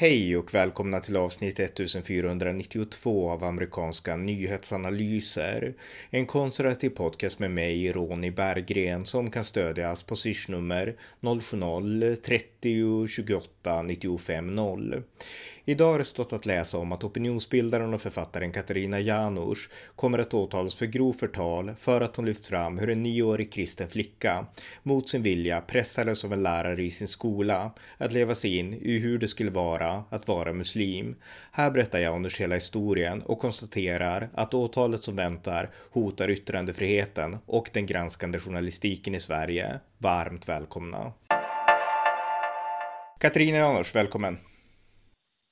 Hej och välkomna till avsnitt 1492 av amerikanska nyhetsanalyser. En konservativ podcast med mig, Ronny Berggren, som kan stödjas på swishnummer 070-30 28 95 0. Idag har det stått att läsa om att opinionsbildaren och författaren Katarina Janouch kommer att åtalas för grov förtal för att hon lyft fram hur en nioårig kristen flicka mot sin vilja pressades av en lärare i sin skola att leva sig in i hur det skulle vara att vara muslim. Här berättar Janouch hela historien och konstaterar att åtalet som väntar hotar yttrandefriheten och den granskande journalistiken i Sverige. Varmt välkomna! Katarina Janouch, välkommen!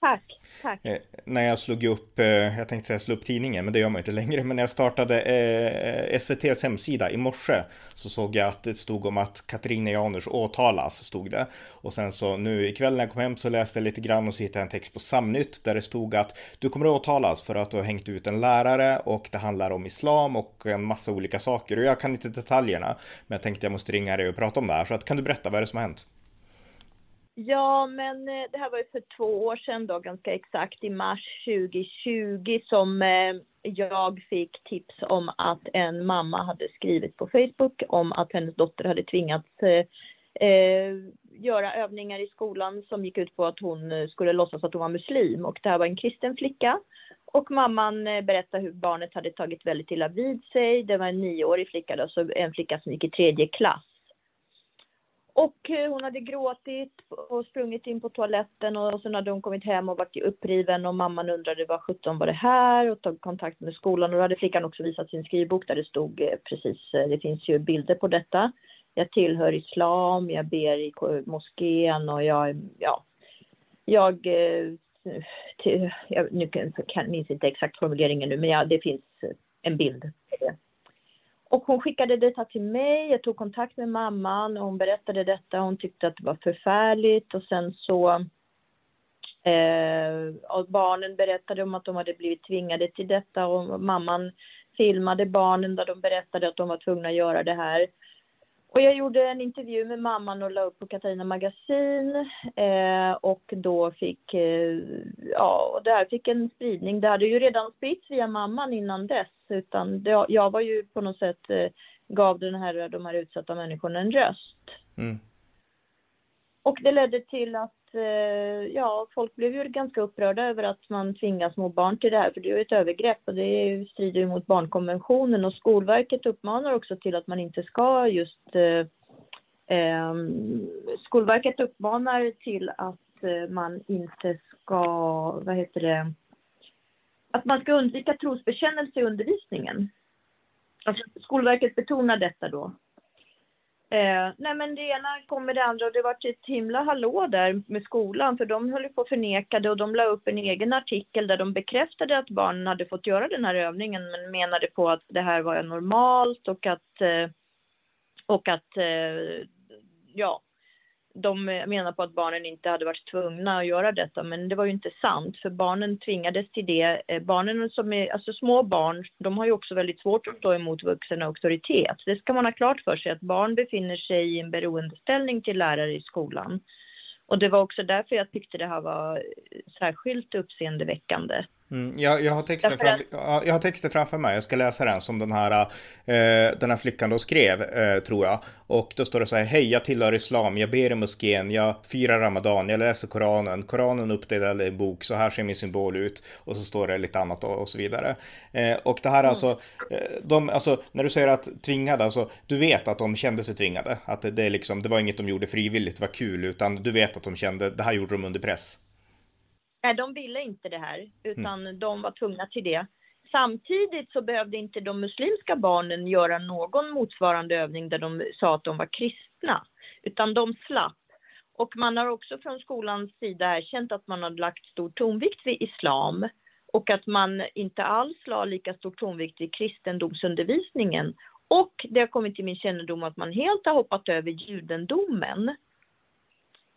Tack, tack. Eh, när jag slog upp, eh, jag tänkte säga slå upp tidningen, men det gör man inte längre, men när jag startade eh, SVTs hemsida i morse så såg jag att det stod om att Katarina Janouch åtalas, stod det. Och sen så nu ikväll när jag kom hem så läste jag lite grann och så hittade jag en text på Samnytt där det stod att du kommer att åtalas för att du har hängt ut en lärare och det handlar om islam och en massa olika saker. Och jag kan inte detaljerna, men jag tänkte jag måste ringa dig och prata om det här. Så att, kan du berätta vad är det som har hänt? Ja, men eh, det här var ju för två år sedan då, ganska exakt i mars 2020 som eh, jag fick tips om att en mamma hade skrivit på Facebook om att hennes dotter hade tvingats eh, eh göra övningar i skolan som gick ut på att hon skulle låtsas att hon var muslim och det här var en kristen flicka. Och mamman berättade hur barnet hade tagit väldigt illa vid sig. Det var en nioårig flicka, alltså en flicka som gick i tredje klass. Och eh, hon hade gråtit och sprungit in på toaletten och sen hade hon kommit hem och varit uppriven och mamman undrade vad sjutton var det här och tog kontakt med skolan och då hade flickan också visat sin skrivbok där det stod eh, precis, eh, det finns ju bilder på detta. Jag tillhör islam, jag ber i moskén och jag, ja, jag, till, jag nu kan, minns inte exakt formuleringen nu men ja, det finns en bild på det. Och hon skickade detta till mig, jag tog kontakt med mamman och hon berättade detta. Hon tyckte att det var förfärligt och sen så eh, och barnen berättade om att de hade blivit tvingade till detta och mamman filmade barnen där de berättade att de var tvungna att göra det här. Och jag gjorde en intervju med mamman och la upp på Katarina Magasin eh, och då fick, eh, ja, och det här fick en spridning. Det hade ju redan spritts via mamman innan dess, utan det, jag var ju på något sätt, eh, gav den här, de här utsatta människorna en röst. Mm. Och det ledde till att Eh, ja, folk blev ju ganska upprörda över att man tvingar små barn till det här, för det är ju ett övergrepp och det strider ju mot barnkonventionen och Skolverket uppmanar också till att man inte ska just eh, eh, Skolverket uppmanar till att eh, man inte ska, vad heter det, att man ska undvika trosbekännelse i undervisningen. Alltså, Skolverket betonar detta då. Eh, nej men det ena kom med det andra och det var ett himla hallå där med skolan för de höll på att förneka det och de la upp en egen artikel där de bekräftade att barnen hade fått göra den här övningen men menade på att det här var normalt och att eh, och att eh, ja de menar på att barnen inte hade varit tvungna att göra detta, men det var ju inte sant, för barnen tvingades till det. Eh, barnen som är, alltså små barn, de har ju också väldigt svårt att stå emot vuxen auktoritet. Det ska man ha klart för sig, att barn befinner sig i en beroendeställning till lärare i skolan. Och det var också därför jag tyckte det här var särskilt uppseendeväckande. Mm, jag, jag, har texten fram, jag har texten framför mig, jag ska läsa den som den här, eh, den här flickan då skrev, eh, tror jag. Och då står det så här, hej jag tillhör islam, jag ber i moskén, jag firar ramadan, jag läser koranen, koranen uppdelad i en bok, så här ser min symbol ut. Och så står det lite annat och, och så vidare. Eh, och det här mm. alltså, eh, de, alltså, när du säger att tvingade, alltså, du vet att de kände sig tvingade. Att det, det, liksom, det var inget de gjorde frivilligt, det var kul, utan du vet att de kände, det här gjorde de under press. Nej, de ville inte det här, utan mm. de var tvungna till det. Samtidigt så behövde inte de muslimska barnen göra någon motsvarande övning där de sa att de var kristna, utan de slapp. Och man har också från skolans sida erkänt att man har lagt stor tonvikt vid islam och att man inte alls la lika stor tonvikt vid kristendomsundervisningen. Och det har kommit till min kännedom att man helt har hoppat över judendomen.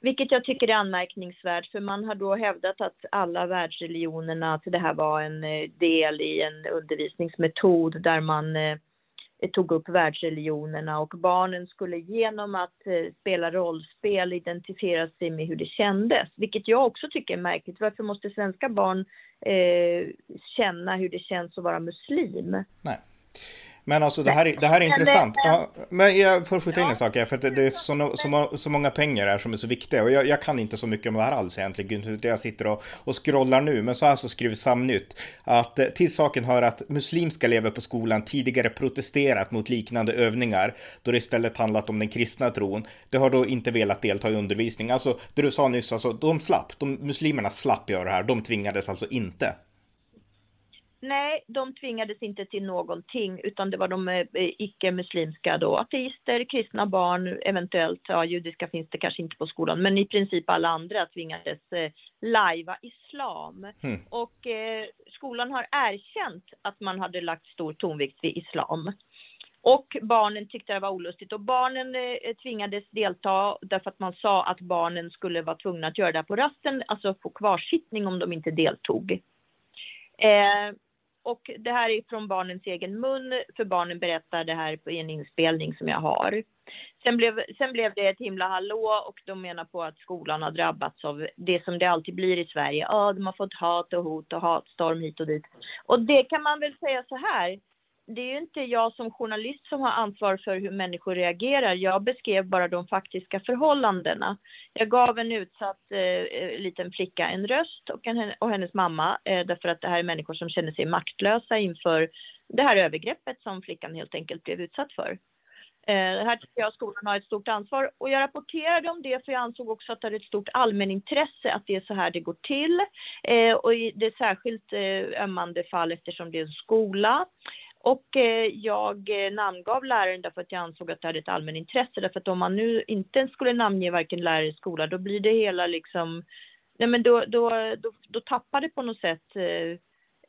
Vilket jag tycker är anmärkningsvärt, för man har då hävdat att alla världsreligionerna, att det här var en eh, del i en undervisningsmetod där man eh, eh, tog upp världsreligionerna och barnen skulle genom att spela rollspel identifiera sig med hur det kändes, vilket jag också tycker är märkligt. Varför måste svenska barn eh, känna hur det känns att vara muslim? Nej. Men alltså det här, det här är intressant. Ja, men jag får skjuta in en sak här, för att det, det är så, så, så, många pengar här som är så viktiga. Och jag, jag, kan inte så mycket om det här alls egentligen. Jag sitter och, och scrollar nu. Men så här så skriver Samnytt att eh, till saken hör att muslimska elever på skolan tidigare protesterat mot liknande övningar då det istället handlat om den kristna tron. De har då inte velat delta i undervisning. Alltså det du sa nyss, alltså de slapp. De, muslimerna slapp göra det här. De tvingades alltså inte. Nej, de tvingades inte till någonting utan det var de eh, icke-muslimska då, ateister, kristna barn, eventuellt, ja judiska finns det kanske inte på skolan, men i princip alla andra tvingades eh, lajva islam. Mm. Och eh, skolan har erkänt att man hade lagt stor tonvikt vid islam. Och barnen tyckte det var olustigt och barnen eh, tvingades delta därför att man sa att barnen skulle vara tvungna att göra det på rasten, alltså få kvarsittning om de inte deltog. Eh, och det här är från barnens egen mun, för barnen berättar det här på en inspelning som jag har. Sen blev, sen blev det ett himla hallå och de menar på att skolan har drabbats av det som det alltid blir i Sverige. Ja, de har fått hat och hot och hatstorm hit och dit. Och det kan man väl säga så här, det är ju inte jag som journalist som har ansvar för hur människor reagerar. Jag beskrev bara de faktiska förhållandena. Jag gav en utsatt eh, eh liten flicka en röst och, en, och hennes mamma eh, därför att det här är människor som känner sig maktlösa inför det här övergreppet som flickan helt enkelt blev utsatt för. Eh, här tycker jag skolan har ett stort ansvar och jag rapporterade om det för jag ansåg också att det är ett stort allmänintresse att det är så här det går till. Eh, och det är särskilt eh, ömmande fall eftersom det är en skola. Och eh, jag eh, namngav läraren därför att jag ansåg att det hade ett allmänintresse. Därför att om man nu inte skulle namnge varken lärare i skola, då blir det hela liksom... Nej men då, då, då, då tappar det på något sätt eh,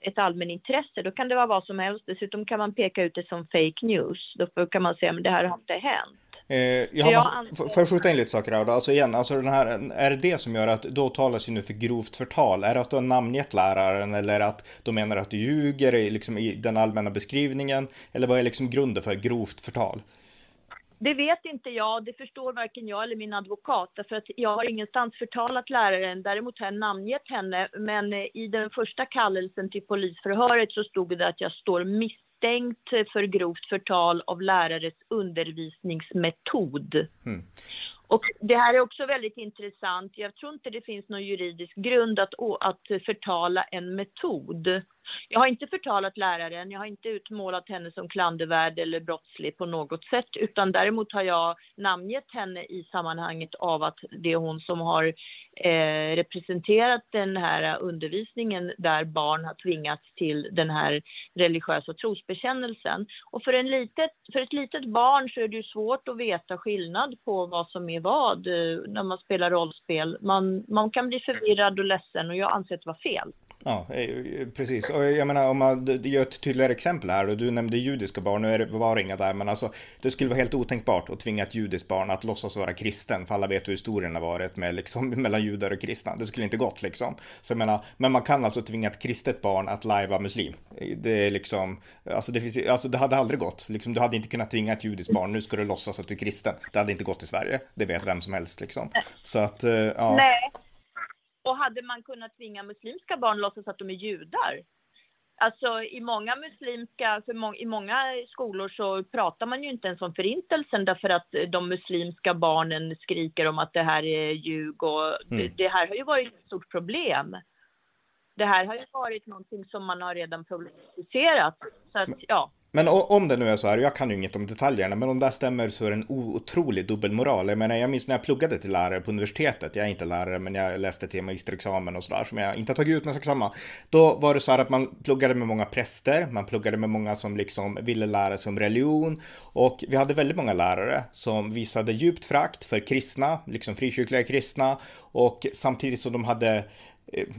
ett allmänintresse. Då kan det vara vad som helst. Dessutom kan man peka ut det som fake news. Då kan man säga, men det här har inte hänt. Eh, jag måste, får jag skjuta in lite saker här då? Alltså igen, alltså den här, är det det som gör att då talas ju nu för grovt förtal? Är det att du har namngett läraren eller att de menar att du ljuger liksom i den allmänna beskrivningen? Eller vad är liksom grunden för grovt förtal? Det vet inte jag, det förstår varken jag eller min advokat, därför att jag har ingenstans förtalat läraren. Däremot har jag namngett henne, men i den första kallelsen till polisförhöret så stod det att jag står misstänkt misstänkt för grovt förtal av lärares undervisningsmetod. Mm. Och det här är också väldigt intressant. Jag tror inte det finns någon juridisk grund att, att förtala en metod. Jag har inte förtalat läraren, jag har inte utmålat henne som klandervärd eller brottslig på något sätt, utan däremot har jag namngett henne i sammanhanget av att det är hon som har eh, representerat den här undervisningen där barn har tvingats till den här religiösa trosbekännelsen. Och för, en litet, för ett litet barn så är det svårt att veta skillnad på vad som är vad eh, när man spelar rollspel. Man, man kan bli förvirrad och ledsen och jag anser att det var fel. Ja, eh, eh, precis. Och jag menar om man gör ett tydligare exempel här och du nämnde judiska barn, nu är det, var det inga där, men alltså det skulle vara helt otänkbart att tvinga ett judiskt barn att låtsas vara kristen, för alla vet hur historien har varit med liksom mellan judar och kristna. Det skulle inte gått liksom. Så jag menar, men man kan alltså tvinga ett kristet barn att lajva muslim. Eh, det är liksom, alltså det, finns, alltså det hade aldrig gått. Liksom, du hade inte kunnat tvinga ett judiskt barn, nu ska du låtsas att du är kristen. Det hade inte gått i Sverige, det vet vem som helst liksom. Så att, ja. Nej. Och hade man kunnat tvinga muslimska barn att låtsas att de är judar? Alltså i många muslimska, må, i många skolor så pratar man ju inte ens om förintelsen därför att de muslimska barnen skriker om att det här är ljug och mm. det, det, här har ju varit ett stort problem. Det här har ju varit någonting som man har redan problematiserat. Så att, ja. Men om det nu är så här, jag kan ju inget om detaljerna, men om det stämmer så är det en otrolig dubbelmoral. Jag menar, jag minns när jag pluggade till lärare på universitetet, jag är inte lärare, men jag läste till magisterexamen och sådär, som jag inte har tagit ut, men sak samma. Då var det så här att man pluggade med många präster, man pluggade med många som liksom ville lära sig om religion, och vi hade väldigt många lärare som visade djupt frakt för kristna, liksom frikyrkliga kristna, och samtidigt som de hade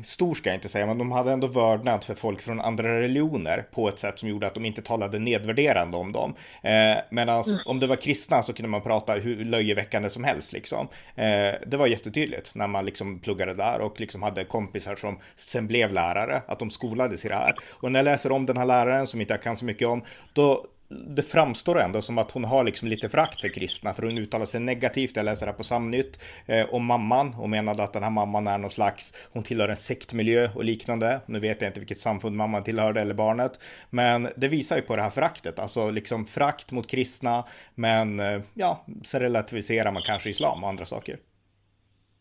stor ska jag inte säga, men de hade ändå vördnad för folk från andra religioner på ett sätt som gjorde att de inte talade nedvärderande om dem. Eh, Medan mm. om det var kristna så kunde man prata hur löjeväckande som helst liksom. Eh, det var jättetydligt när man liksom pluggade där och liksom hade kompisar som sen blev lärare, att de skolades i det här. Och när jag läser om den här läraren som inte jag kan så mycket om, då det framstår ändå som att hon har liksom lite frakt för kristna, för hon uttalar sig negativt, jag läser här på Samnytt, eh, om mamman och menade att den här mamman är någon slags, hon tillhör en sektmiljö och liknande. Nu vet jag inte vilket samfund mamman tillhörde eller barnet, men det visar ju på det här föraktet, alltså liksom frakt mot kristna, men eh, ja, så relativiserar man kanske islam och andra saker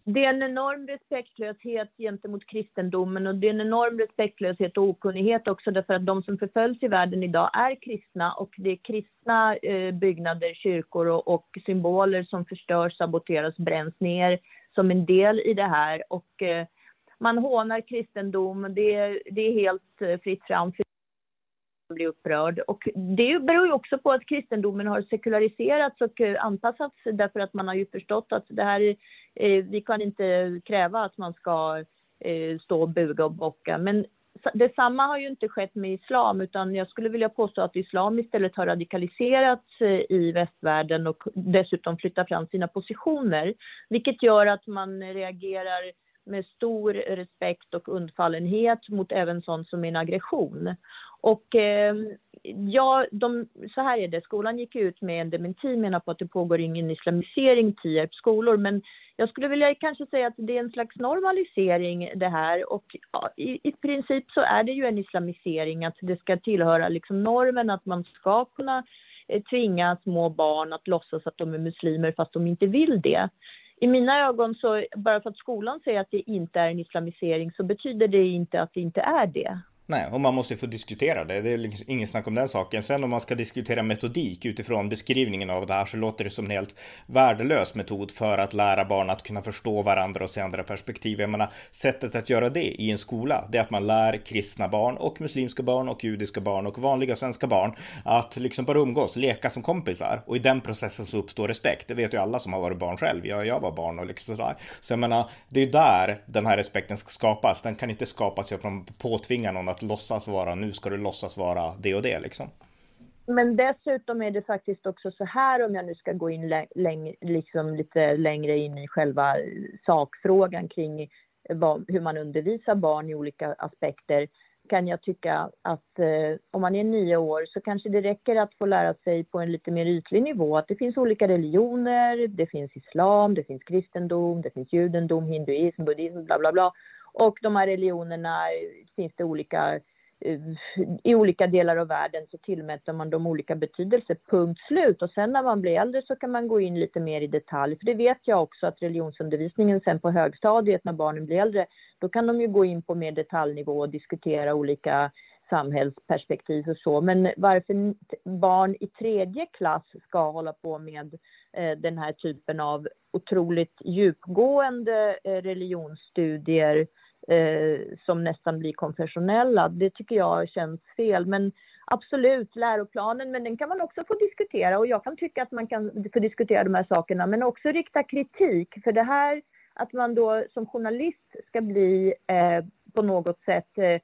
det är en enorm respektlöshet gentemot kristendomen och det är en enorm respektlöshet och okunnighet också därför att de som förföljs i världen idag är kristna och det är kristna eh, byggnader, kyrkor och, och, symboler som förstörs, saboteras, bränns ner som en del i det här och eh, man hånar kristendom, det, det är helt eh, fritt fram för blir upprörd. Och det beror ju också på att kristendomen har sekulariserats och eh, anpassats därför att man har ju förstått att det här, eh, vi kan inte kräva att man ska eh, stå och buga och bocka. Men detsamma har ju inte skett med islam utan jag skulle vilja påstå att islam istället har radikaliserats i västvärlden och dessutom flyttat fram sina positioner. Vilket gör att man reagerar med stor respekt och undfallenhet mot även sånt som en aggression. Och eh, ja, de, så här är det, skolan gick ut med en dementi, menar på att det pågår ingen islamisering i Tierps skolor, men jag skulle vilja kanske säga att det är en slags normalisering det här och ja, i, i princip så är det ju en islamisering, att det ska tillhöra liksom normen att man ska kunna eh, tvinga små barn att låtsas att de är muslimer fast de inte vill det. I mina ögon så, bara för att skolan säger att det inte är en islamisering så betyder det inte att det inte är det. Nej, och man måste få diskutera det. Det är liksom ingen snack om den saken. Sen om man ska diskutera metodik utifrån beskrivningen av det här så låter det som en helt värdelös metod för att lära barn att kunna förstå varandra och se andra perspektiv. Jag menar, sättet att göra det i en skola, det är att man lär kristna barn och muslimska barn och judiska barn och vanliga svenska barn att liksom bara umgås, leka som kompisar och i den processen så uppstår respekt. Det vet ju alla som har varit barn själv. Jag, jag var barn och liksom sådär. Så jag menar, det är där den här respekten ska skapas. Den kan inte skapas genom att man påtvingar någon att att låtsas vara, nu ska du låtsas vara det och det liksom. Men dessutom är det faktiskt också så här om jag nu ska gå in läng liksom lite längre in i själva sakfrågan kring vad, hur man undervisar barn i olika aspekter kan jag tycka att eh, om man är nio år så kanske det räcker att få lära sig på en lite mer ytlig nivå att det finns olika religioner, det finns islam, det finns kristendom, det finns judendom, hinduism, buddhism, bla bla bla. Och de här religionerna eh, finns det olika eh, i olika delar av världen så tillmäter man dem olika betydelser, punkt slut. Och sen när man blir äldre så kan man gå in lite mer i detalj. För det vet jag också att religionsundervisningen sen på högstadiet när barnen blir äldre, då kan de ju gå in på mer detaljnivå och diskutera olika samhällsperspektiv och så. Men varför barn i tredje klass ska hålla på med eh, den här typen av otroligt djupgående eh, religionsstudier eh, som nästan blir konfessionella. Det tycker jag känns fel. Men absolut, läroplanen, men den kan man också få diskutera och jag kan tycka att man kan få diskutera de här sakerna, men också rikta kritik. För det här att man då som journalist ska bli eh, på något sätt eh, eh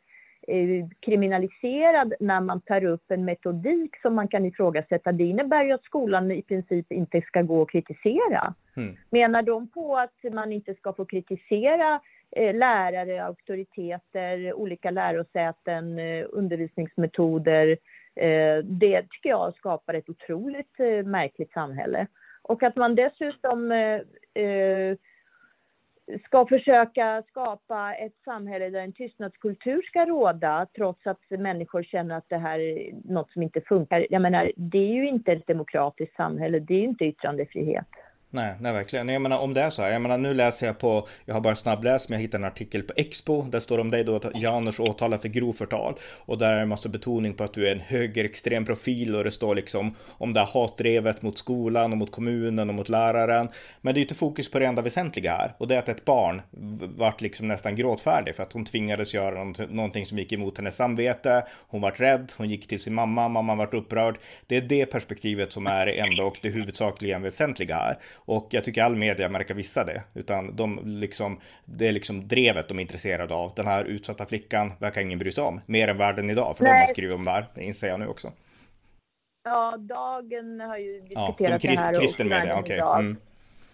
kriminaliserad när man tar upp en metodik som man kan ifrågasätta. Det innebär ju att skolan i princip inte ska gå och kritisera. Mm. Menar de på att man inte ska få kritisera Eh, lärare, auktoriteter, olika lärosäten, eh, undervisningsmetoder. Eh, det tycker jag skapar ett otroligt märkligt samhälle. Och att man dessutom ska försöka skapa ett samhälle där en tystnadskultur ska råda trots att människor känner att det här är något som inte funkar. Jag menar, det är ju inte ett demokratiskt samhälle, det är ju inte yttrandefrihet. Nej, nej verkligen. Jag menar om det är så här. Jag menar nu läser jag på, jag har bara snabbläst men jag hittade en artikel på Expo. Där står om dig då att Janus åtalar för grov förtal. Och där är en massa betoning på att du är en högerextrem profil och det står liksom om det här hatdrevet mot skolan och mot kommunen och mot läraren. Men det är ju inte fokus på det enda väsentliga här. Och det är att ett barn vart liksom nästan gråtfärdig för att hon tvingades göra någonting som gick emot hennes samvete. Hon vart rädd, hon gick till sin mamma, mamman vart upprörd. Det är det perspektivet som är ändå och det huvudsakligen väsentliga här. Och jag tycker all media märker vissa det, utan de liksom, det är liksom drevet de är intresserade av. Den här utsatta flickan verkar ingen bry sig om, mer än världen idag, för Nej. de har skrivit om det här, det inser jag nu också. Ja, Dagen har ju diskuterat ja, de det här. Kristen media, okej. Okay. Mm.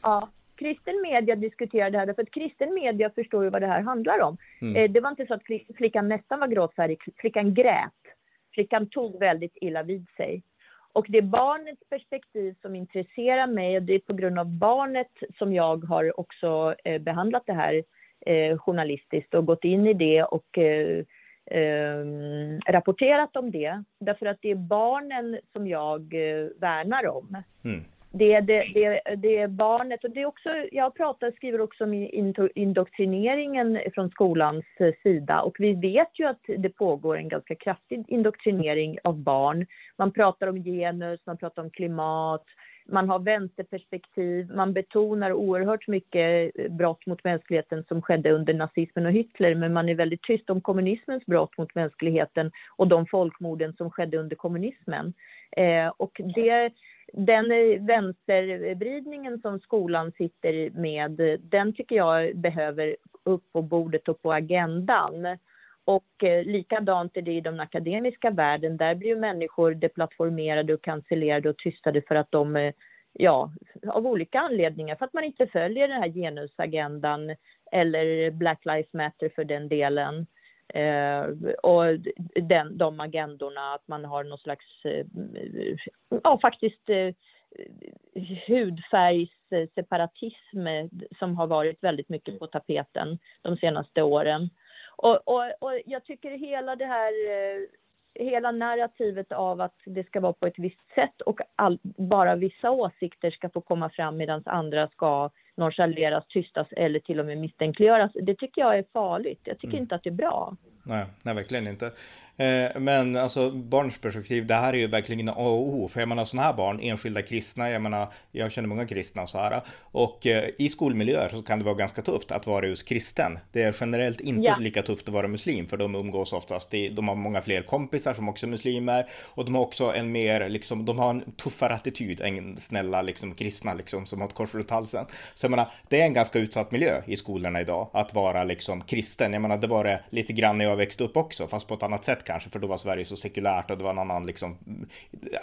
Ja, kristen media diskuterar det här, för att kristen media förstår ju vad det här handlar om. Mm. Eh, det var inte så att flickan nästan var gråtfärdig, flickan grät. Flickan tog väldigt illa vid sig. Och det är barnets perspektiv som intresserar mig och det är på grund av barnet som jag har också eh, behandlat det här eh, journalistiskt och gått in i det och eh, eh, rapporterat om det. Därför att det är barnen som jag eh, värnar om. Mm. Det, det, det, det, är barnet. Och det är också, jag pratar, skriver också om indoktrineringen från skolans eh, sida. Och vi vet ju att det pågår en ganska kraftig indoktrinering av barn. Man pratar om genus, man pratar om klimat, man har vänsterperspektiv, man betonar oerhört mycket eh, brott mot mänskligheten som skedde under nazismen och Hitler, men man är väldigt tyst om kommunismens brott mot mänskligheten och de folkmorden som skedde under kommunismen. Eh, och det, den vänstervridningen som skolan sitter med, den tycker jag behöver upp på bordet och på agendan. Och eh, likadant är det i den akademiska världen. Där blir ju människor deplattformerade och cancellerade och tystade för att de, eh, ja, av olika anledningar, för att man inte följer den här genusagendan eller Black Lives Matter för den delen. Eh, och den, de agendorna, att man har någon slags, eh, ja faktiskt eh, hudfärgsseparatism eh, som har varit väldigt mycket på tapeten de senaste åren. Och, och, och jag tycker hela det här eh, hela narrativet av att det ska vara på ett visst sätt och all, bara vissa åsikter ska få komma fram medan andra ska nonchaleras, tystas eller till och med misstänkliggöras. Det tycker jag är farligt. Jag tycker mm. inte att det är bra. Nej, nej verkligen inte. Eh, men alltså barns perspektiv, det här är ju verkligen A och O. För jag menar sådana här barn, enskilda kristna, jag menar, jag känner många kristna och så här. Och eh, i skolmiljöer så kan det vara ganska tufft att vara just kristen. Det är generellt inte ja. lika tufft att vara muslim, för de umgås oftast, i, de har många fler kompisar som också är muslimer. Och de har också en mer, liksom, de har en tuffare attityd än snälla liksom kristna liksom som har ett kors runt halsen. Så jag menar, det är en ganska utsatt miljö i skolorna idag, att vara liksom kristen. Jag menar, det var det lite grann när jag växte upp också, fast på ett annat sätt kanske, för då var Sverige så sekulärt och det var en annan, liksom,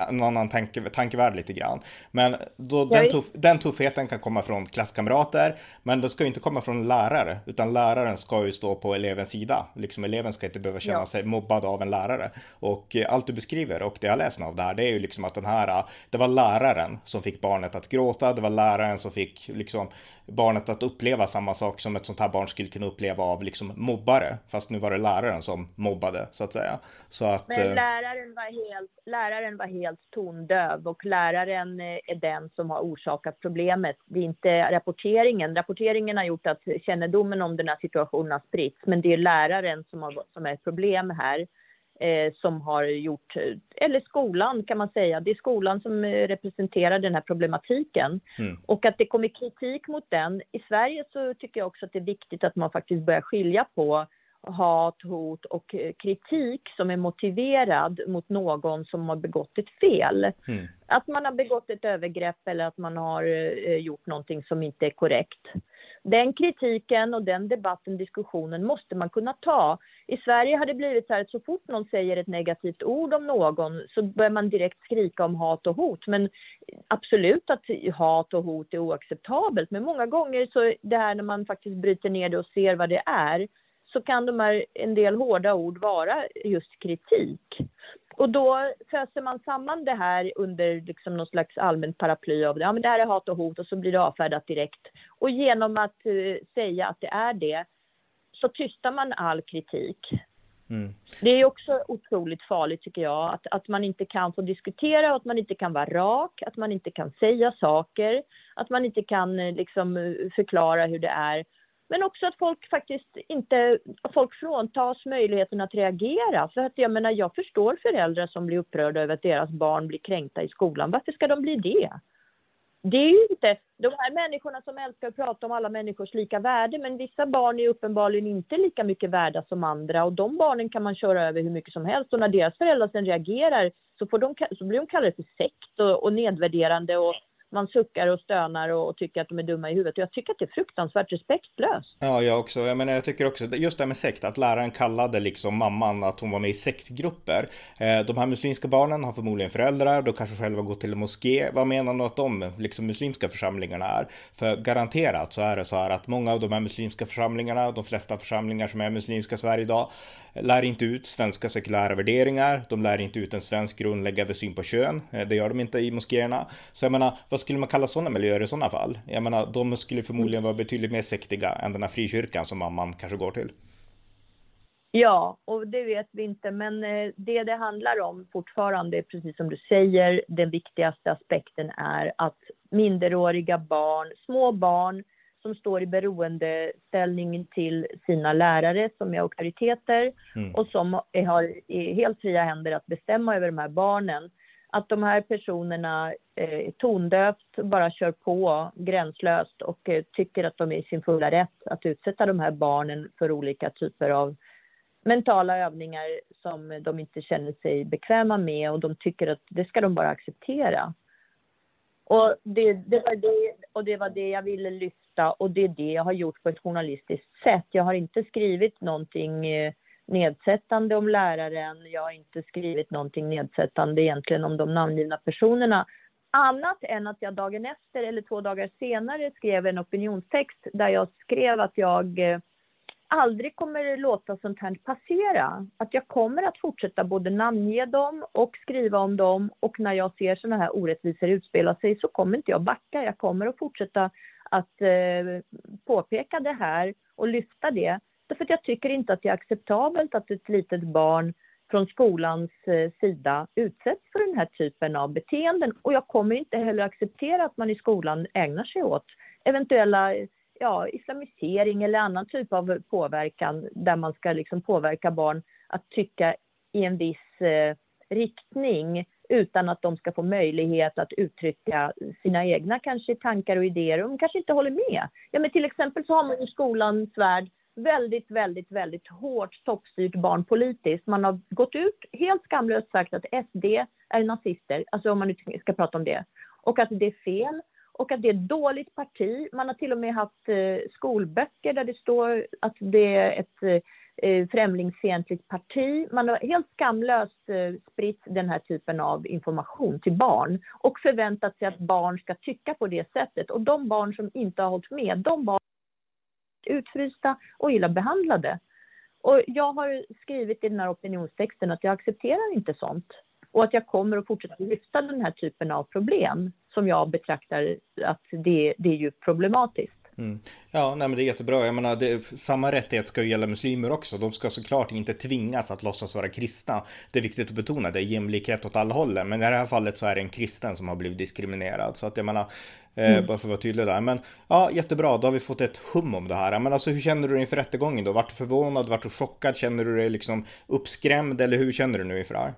en annan tanke, tankevärld lite grann. Men då, den, tuff, den tuffheten kan komma från klasskamrater, men det ska ju inte komma från lärare, utan läraren ska ju stå på elevens sida. Liksom eleven ska inte behöva känna ja. sig mobbad av en lärare. Och eh, allt du beskriver och det jag läser av det här, det är ju liksom att den här, det var läraren som fick barnet att gråta, det var läraren som fick liksom barnet att uppleva samma sak som ett sånt här barn skulle kunna uppleva av liksom mobbare. Fast nu var det läraren som mobbade så att säga. Så att, Men eh, läraren var, helt, läraren var helt tondöv och läraren eh, är den som har orsakat problemet. Det är inte rapporteringen. Rapporteringen har gjort att kännedomen om den här situationen har spritts. Men det är läraren som, har, som är ett problem här som har gjort, eller skolan kan man säga, det är skolan som representerar den här problematiken. Mm. Och att det kommer kritik mot den. I Sverige så tycker jag också att det är viktigt att man faktiskt börjar skilja på hat, hot och kritik som är motiverad mot någon som har begått ett fel. Mm. Att man har begått ett övergrepp eller att man har eh, gjort någonting som inte är korrekt. Den kritiken och den debatten, diskussionen måste man kunna ta. I Sverige har det blivit så här att så fort någon säger ett negativt ord om någon så börjar man direkt skrika om hat och hot. Men absolut att hat och hot är oacceptabelt. Men många gånger så det här när man faktiskt bryter ner det och ser vad det är så kan de här, en del hårda ord vara just kritik. Och då föser man samman det här under liksom någon slags allmänt paraply av ja, men det här är hat och hot och så blir det avfärdat direkt. Och genom att uh, säga att det är det så tystar man all kritik. Mm. Det är också otroligt farligt tycker jag, att, att man inte kan få diskutera, att man inte kan vara rak, att man inte kan säga saker, att man inte kan eh, liksom förklara hur det är. Men också att folk faktiskt inte, folk fråntas möjligheten att reagera. För att jag menar, jag förstår föräldrar som blir upprörda över att deras barn blir kränkta i skolan. Varför ska de bli det? Det är ju inte de här människorna som älskar att prata om alla människors lika värde, men vissa barn är uppenbarligen inte lika mycket värda som andra och de barnen kan man köra över hur mycket som helst och när deras föräldrar sen reagerar så, får de, så blir de kallade för sekt och, och nedvärderande och man suckar och stönar och, och, tycker att de är dumma i huvudet. Och jag tycker att det är fruktansvärt respektlöst. Ja, jag också. Jag menar, jag tycker också, just det här med sekt, att läraren kallade liksom mamman att hon var med i sektgrupper. Eh, de här muslimska barnen har förmodligen föräldrar, de kanske själva går till en moské. Vad menar du att de liksom muslimska församlingarna är? För garanterat så är det så här att många av de här muslimska församlingarna, de flesta församlingar som är muslimska i Sverige idag, lär inte ut svenska sekulära värderingar. De lär inte ut en svensk grundläggande syn på kön. Eh, det gör de inte i moskéerna. Så jag menar, vad skulle man kalla sådana miljöer i sådana fall? Jag menar, de skulle förmodligen vara betydligt mer sektiga än den här frikyrkan som mamman kanske går till. Ja, och det vet vi inte, men eh, det det handlar om fortfarande, precis som du säger, den viktigaste aspekten är att minderåriga barn, små barn som står i beroendeställning till sina lärare som är auktoriteter mm. och som har helt fria händer att bestämma över de här barnen. Att de här personerna eh, tondövt bara kör på gränslöst och eh, tycker att de är i sin fulla rätt att utsätta de här barnen för olika typer av mentala övningar som de inte känner sig bekväma med och de tycker att det ska de bara acceptera. Och det, det, var det, och det var det jag ville lyfta och det är det jag har gjort på ett journalistiskt sätt. Jag har inte skrivit någonting eh, nedsättande om läraren. Jag har inte skrivit någonting nedsättande egentligen om de namngivna personerna. Annat än att jag dagen efter eller två dagar senare skrev en opinionstext där jag skrev att jag eh, aldrig kommer låta sånt här passera. Att jag kommer att fortsätta både namnge dem och skriva om dem och när jag ser såna här orättvisor utspela sig så kommer inte jag backa. Jag kommer att fortsätta att eh, påpeka det här och lyfta det. Därför att jag tycker inte att det är acceptabelt att ett litet barn från skolans eh, sida utsätts för den här typen av beteenden. Och jag kommer inte heller acceptera att man i skolan ägnar sig åt eventuella ja, islamisering eller annan typ av påverkan där man ska liksom påverka barn att tycka i en viss eh, riktning utan att de ska få möjlighet att uttrycka sina egna kanske tankar och idéer. De kanske inte håller med. Ja, men till exempel så har man i skolans värld väldigt, väldigt, väldigt hårt toppstyrt barn politiskt. Man har gått ut helt skamlöst sagt att SD är nazister, alltså om man nu ska prata om det, och att det är fel och att det är ett dåligt parti. Man har till och med haft eh, skolböcker där det står att det är ett eh, främlingsfientligt parti. Man har helt skamlöst eh, spritt den här typen av information till barn och förväntat sig att barn ska tycka på det sättet. Och de barn som inte har hållit med, de barn utfrysta och illa behandlade. Och jag har skrivit i den här opinionstexten att jag accepterar inte sånt och att jag kommer att fortsätta lyfta den här typen av problem som jag betraktar att det, det är ju problematiskt. Mm. Ja, nej men det är jättebra. Jag menar, det, samma rättighet ska ju gälla muslimer också. De ska såklart inte tvingas att låtsas vara kristna. Det är viktigt att betona, det är jämlikhet åt alla hållen. Men i det här fallet så är det en kristen som har blivit diskriminerad. Så att jag menar, eh, mm. bara för att vara tydlig där. Men ja, jättebra, då har vi fått ett hum om det här. Men alltså hur känner du dig inför rättegången då? Vart du förvånad? Vart du chockad? Känner du dig liksom uppskrämd? Eller hur känner du nu inför det här?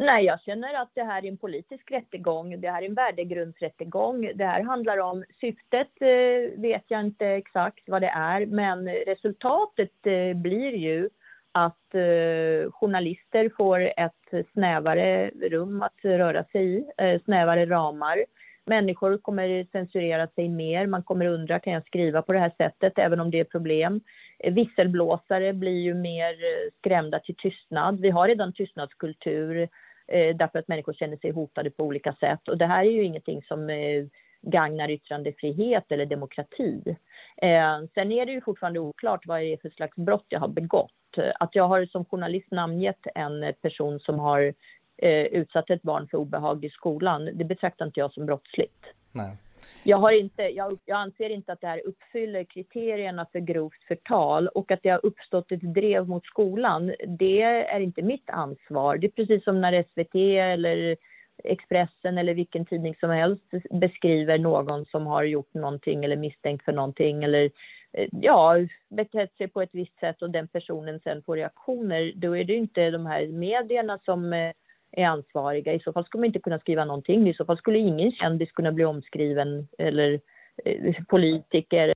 Nej, jag känner att det här är en politisk rättegång. Det här är en värdegrundsrättegång. Det här handlar om syftet, eh, vet jag inte exakt vad det är, men resultatet eh, blir ju att eh, journalister får ett snävare rum att röra sig i, snävare ramar. Människor kommer censurera sig mer. Man kommer undra, kan jag skriva på det här sättet, även om det är problem? Visselblåsare blir ju mer skrämda till tystnad. Vi har redan tystnadskultur Eh, därför att människor känner sig hotade på olika sätt. Och det här är ju ingenting som eh, gagnar yttrandefrihet eller demokrati. Eh, sen är det ju fortfarande oklart vad det är för slags brott jag har begått. Att jag har som journalist namngett en person som har eh, utsatt ett barn för obehag i skolan, det betraktar inte jag som brottsligt. Nej. Jag, har inte, jag, jag, anser inte att det här uppfyller kriterierna för grovt förtal och att det har uppstått ett drev mot skolan, det är inte mitt ansvar. Det är precis som när SVT eller Expressen eller vilken tidning som helst beskriver någon som har gjort någonting eller misstänkt för någonting eller eh, ja, betett sig på ett visst sätt och den personen sen får reaktioner, då är det inte de här medierna som eh, är ansvariga. I så fall skulle man inte kunna skriva någonting. I så fall skulle ingen kändis kunna bli omskriven eller eh, politiker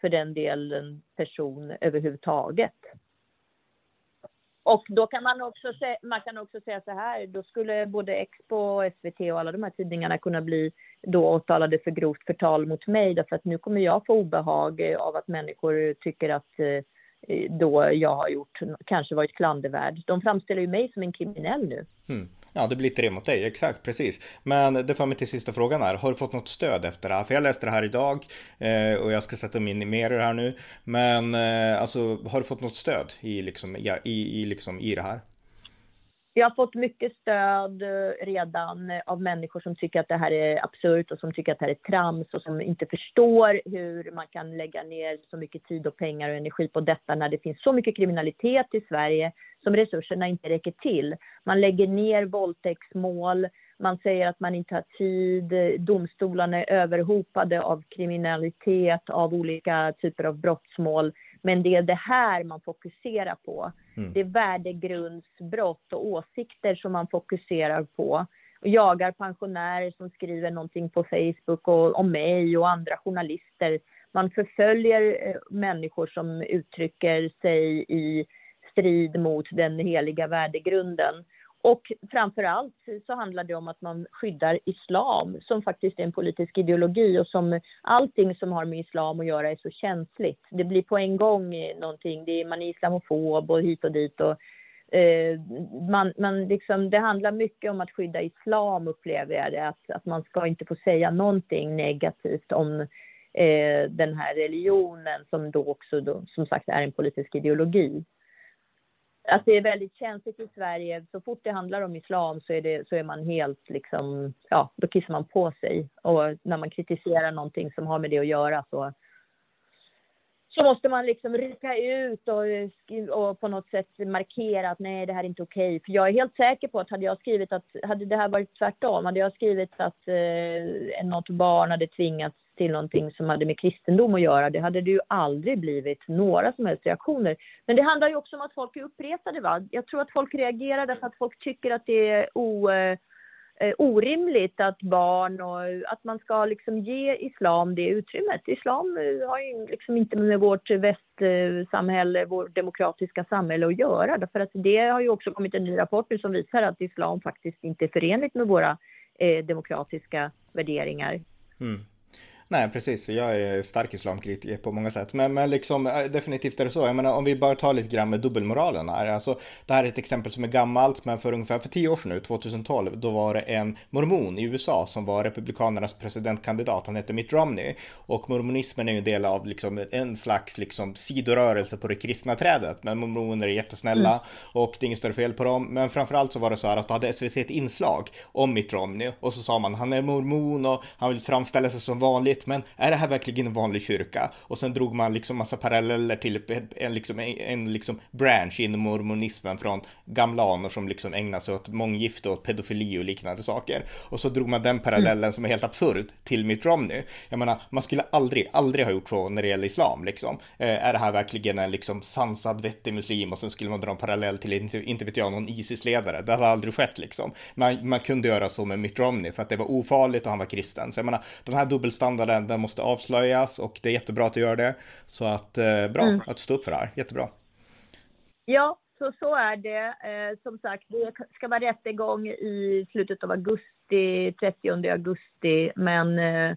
för den delen person överhuvudtaget. Och då kan man också, säga, man kan också säga så här, då skulle både Expo och SVT och alla de här tidningarna kunna bli då åtalade för grovt förtal mot mig därför att nu kommer jag få obehag av att människor tycker att eh, då jag har gjort, kanske varit klandervärd. De framställer ju mig som en kriminell nu. Mm. Ja, det blir tre mot dig, exakt precis. Men det för mig till sista frågan här. Har du fått något stöd efter det här? För jag läste det här idag eh, och jag ska sätta mig in mer i det här nu. Men eh, alltså, har du fått något stöd i, liksom, ja, i, i, liksom, i det här? Jag har fått mycket stöd eh, redan eh, av människor som tycker att det här är absurt och som tycker att det här är trams och som inte förstår hur man kan lägga ner så mycket tid och pengar och energi på detta när det finns så mycket kriminalitet i Sverige som resurserna inte räcker till. Man lägger ner våldtäktsmål, man säger att man inte har tid, eh, domstolarna är överhopade av kriminalitet, av olika typer av brottsmål. Men det är det här man fokuserar på. Mm. Det är värdegrundsbrott och åsikter som man fokuserar på. Och jagar pensionärer som skriver någonting på Facebook och om mig och andra journalister. Man förföljer eh, människor som uttrycker sig i strid mot den heliga värdegrunden. Och framför allt så handlar det om att man skyddar islam som faktiskt är en politisk ideologi och som allting som har med islam att göra är så känsligt. Det blir på en gång någonting, det är, man är islamofob och hit och dit och eh, man, man liksom, det handlar mycket om att skydda islam upplever jag det, att, att man ska inte få säga någonting negativt om eh, den här religionen som då också då, som sagt är en politisk ideologi att det är väldigt känsligt i Sverige. Så fort det handlar om islam så är, det, så är man helt liksom, ja, då kissar man på sig. Och när man kritiserar någonting som har med det att göra så, så måste man liksom rycka ut och, och på något sätt markera att nej, det här är inte okej. Okay. För jag är helt säker på att hade jag skrivit att, hade det här varit tvärtom, hade jag skrivit att eh, något barn hade tvingats till någonting som hade med kristendom att göra, det hade det ju aldrig blivit några som helst reaktioner. Men det handlar ju också om att folk är uppretade. Va? Jag tror att folk reagerar därför att folk tycker att det är o, eh, orimligt att barn och att man ska liksom ge islam det utrymmet. Islam eh, har ju liksom inte med vårt västsamhälle, vårt demokratiska samhälle att göra. Därför att det har ju också kommit en ny rapport nu som visar att islam faktiskt inte är förenligt med våra eh, demokratiska värderingar. Mm. Nej, precis. Jag är stark islamkritiker på många sätt. Men, men liksom, eh, definitivt är det så. Jag menar, om vi bara tar lite grann med dubbelmoralen här. Alltså, det här är ett exempel som är gammalt, men för ungefär för tio år sedan nu, 2012, då var det en mormon i USA som var republikanernas presidentkandidat. Han hette Mitt Romney. Och mormonismen är ju en del av liksom, en slags liksom, sidorörelse på det kristna trädet. Men mormoner är jättesnälla mm. och det är inget större fel på dem. Men framförallt så var det så här att då hade SVT ett inslag om Mitt Romney och så sa man han är mormon och han vill framställa sig som vanligt vanligt, men är det här verkligen en vanlig kyrka? Och sen drog man liksom massa paralleller till en, liksom, en, en liksom branch inom mormonismen från gamla anor som liksom ägnar sig åt månggifte och pedofili och liknande saker. Och så drog man den parallellen mm. som är helt absurd till Mitt Romney. Jag menar, man skulle aldrig, aldrig ha gjort så när det gäller islam liksom. Eh, är det här verkligen en liksom sansad, vettig muslim? Och sen skulle man dra en parallell till, inte, inte vet jag, någon Isis-ledare. Det har aldrig skett liksom. Man, man kunde göra så med Mitt Romney för att det var ofarligt och han var kristen. Så jag menar, den här dubbelstandarden den, den måste avslöjas och det är jättebra att du gör det. Så att eh, bra mm. att stå upp för det här, jättebra. Ja, så, så är det. Eh, som sagt, det ska vara rättegång i slutet av augusti, 30 augusti, men eh,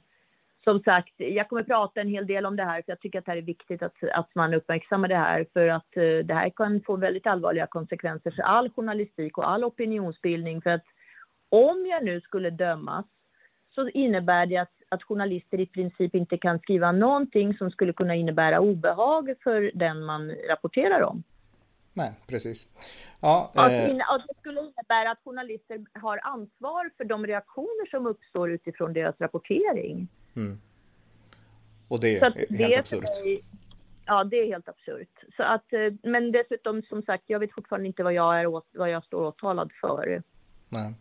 som sagt, jag kommer prata en hel del om det här, för jag tycker att det är viktigt att, att man uppmärksammar det här, för att eh, det här kan få väldigt allvarliga konsekvenser för all journalistik och all opinionsbildning, för att om jag nu skulle dömas så innebär det att att journalister i princip inte kan skriva någonting som skulle kunna innebära obehag för den man rapporterar om. Nej, precis. Ja, eh... att, det skulle innebära att journalister har ansvar för de reaktioner som uppstår utifrån deras rapportering. Mm. Och det är helt det absurt. Mig, ja, det är helt absurt. Så att, eh, men dessutom, som sagt, jag vet fortfarande inte vad jag, är, vad jag står åtalad för. Nej.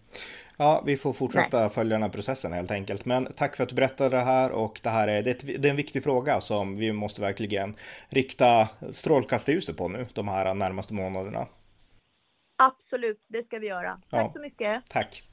Ja, vi får fortsätta Nej. följa den här processen helt enkelt. Men tack för att du berättade det här och det här är, det är, en viktig fråga som vi måste verkligen rikta strålkastarljuset på nu de här närmaste månaderna. Absolut, det ska vi göra. Tack ja. så mycket. Tack.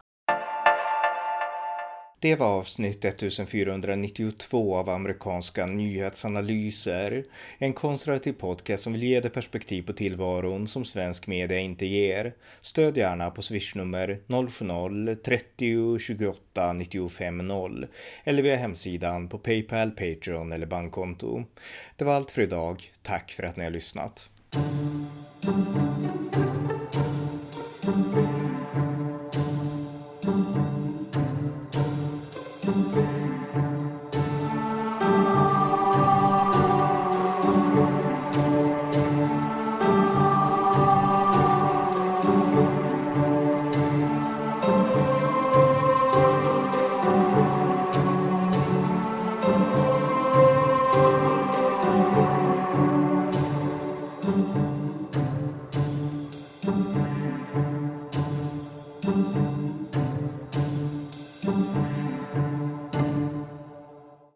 Det var avsnitt 1492 av amerikanska nyhetsanalyser. En konservativ podcast som vill ge dig perspektiv på tillvaron som svensk media inte ger. Stöd gärna på swishnummer 070-30 28 95 0 eller via hemsidan på Paypal, Patreon eller bankkonto. Det var allt för idag. Tack för att ni har lyssnat.